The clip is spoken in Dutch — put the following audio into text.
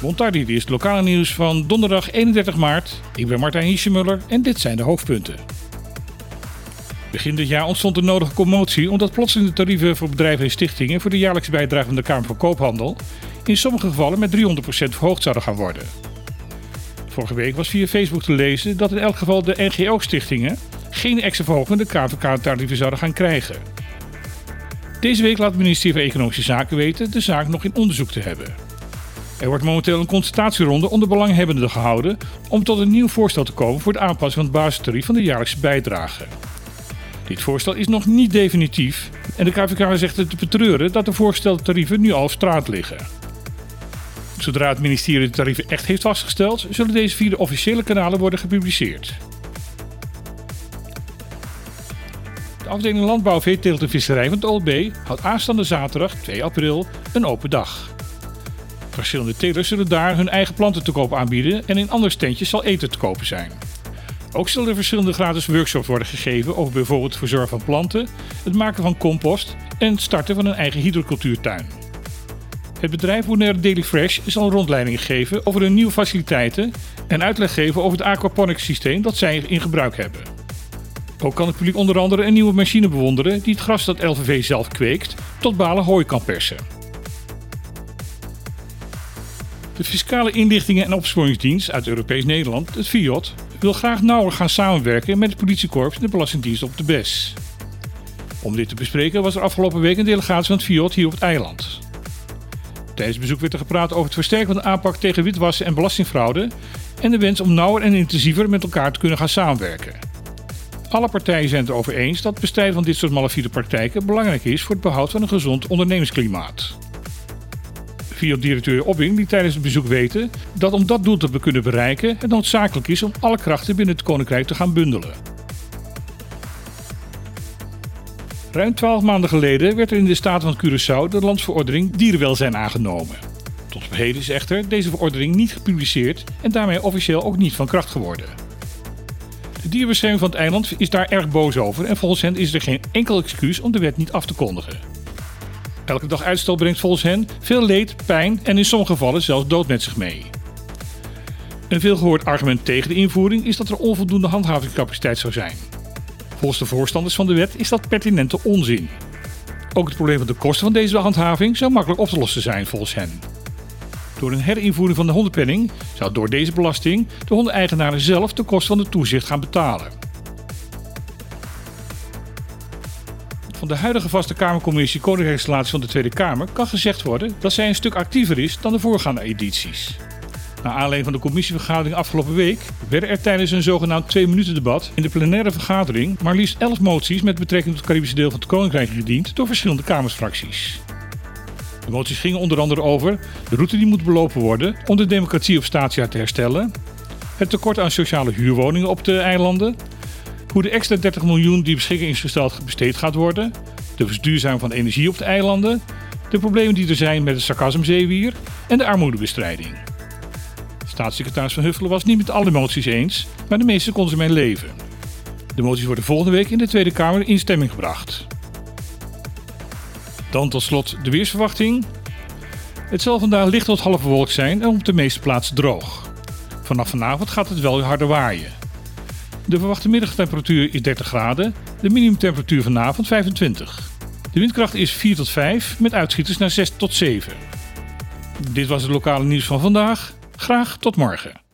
Montardi is het lokale nieuws van donderdag 31 maart. Ik ben Martijn Hiesemuller en dit zijn de hoofdpunten. Begin dit jaar ontstond de nodige commotie omdat plotseling de tarieven voor bedrijven en stichtingen voor de jaarlijkse bijdrage van de Kamer van Koophandel in sommige gevallen met 300% verhoogd zouden gaan worden. Vorige week was via Facebook te lezen dat in elk geval de NGO-stichtingen geen extra verhoging de KVK-tarieven zouden gaan krijgen. Deze week laat het ministerie van Economische Zaken weten de zaak nog in onderzoek te hebben. Er wordt momenteel een consultatieronde onder belanghebbenden gehouden om tot een nieuw voorstel te komen voor de aanpassing van het basistarief van de jaarlijkse bijdrage. Dit voorstel is nog niet definitief en de KVK zegt het te betreuren dat de voorgestelde tarieven nu al op straat liggen. Zodra het ministerie de tarieven echt heeft vastgesteld, zullen deze via de officiële kanalen worden gepubliceerd. De afdeling Landbouw, Veeteelt en Visserij van het OLB houdt aanstaande zaterdag 2 april een open dag. Verschillende telers zullen daar hun eigen planten te koop aanbieden en in andere standjes zal eten te kopen zijn. Ook zullen er verschillende gratis workshops worden gegeven over bijvoorbeeld het verzorgen van planten, het maken van compost en het starten van een eigen hydrocultuurtuin. Het bedrijf Bonaire Daily Fresh zal rondleidingen geven over hun nieuwe faciliteiten en uitleg geven over het aquaponics systeem dat zij in gebruik hebben. Ook kan het publiek onder andere een nieuwe machine bewonderen die het gras dat LVV zelf kweekt tot balen hooi kan persen. De Fiscale Inlichtingen en Opsporingsdienst uit Europees Nederland, het FIOD, wil graag nauwer gaan samenwerken met het politiekorps en de Belastingdienst op de BES. Om dit te bespreken was er afgelopen week een delegatie van het FIOD hier op het eiland. Tijdens het bezoek werd er gepraat over het versterken van de aanpak tegen witwassen en belastingfraude en de wens om nauwer en intensiever met elkaar te kunnen gaan samenwerken. Alle partijen zijn het erover eens dat het bestrijden van dit soort malafide praktijken belangrijk is voor het behoud van een gezond ondernemingsklimaat. FIOD-directeur Obbing liet tijdens het bezoek weten dat om dat doel te kunnen bereiken het noodzakelijk is om alle krachten binnen het Koninkrijk te gaan bundelen. Ruim 12 maanden geleden werd er in de staat van Curaçao de landsverordening dierenwelzijn aangenomen. Tot op heden is echter deze verordening niet gepubliceerd en daarmee officieel ook niet van kracht geworden. De dierenbescherming van het eiland is daar erg boos over en volgens hen is er geen enkel excuus om de wet niet af te kondigen. Elke dag uitstel brengt volgens hen veel leed, pijn en in sommige gevallen zelfs dood met zich mee. Een veelgehoord argument tegen de invoering is dat er onvoldoende handhavingscapaciteit zou zijn. Volgens de voorstanders van de wet is dat pertinente onzin. Ook het probleem van de kosten van deze handhaving zou makkelijk op te lossen zijn volgens hen. Door een herinvoering van de hondenpenning zou door deze belasting de hondeneigenaren zelf de kosten van de toezicht gaan betalen. Van de huidige vaste Kamercommissie Koninkrijksrelaties van de Tweede Kamer kan gezegd worden dat zij een stuk actiever is dan de voorgaande edities. Na aanleiding van de commissievergadering afgelopen week werden er tijdens een zogenaamd 2-minuten debat in de plenaire vergadering maar liefst 11 moties met betrekking tot het Caribische deel van het Koninkrijk gediend door verschillende Kamersfracties. De moties gingen onder andere over de route die moet belopen worden om de democratie op statia te herstellen, het tekort aan sociale huurwoningen op de eilanden, hoe de extra 30 miljoen die beschikking is gesteld besteed gaat worden, de verduurzaming van energie op de eilanden, de problemen die er zijn met het sarcasmzeewier en de armoedebestrijding. Staatssecretaris Van Huffelen was niet met alle moties eens, maar de meeste konden ze mee leven. De moties worden volgende week in de Tweede Kamer in stemming gebracht. Dan tot slot de weersverwachting. Het zal vandaag licht tot half bewolkt zijn en op de meeste plaatsen droog. Vanaf vanavond gaat het wel harder waaien. De verwachte middagtemperatuur is 30 graden, de minimumtemperatuur vanavond 25. De windkracht is 4 tot 5 met uitschieters naar 6 tot 7. Dit was het lokale nieuws van vandaag. Graag tot morgen.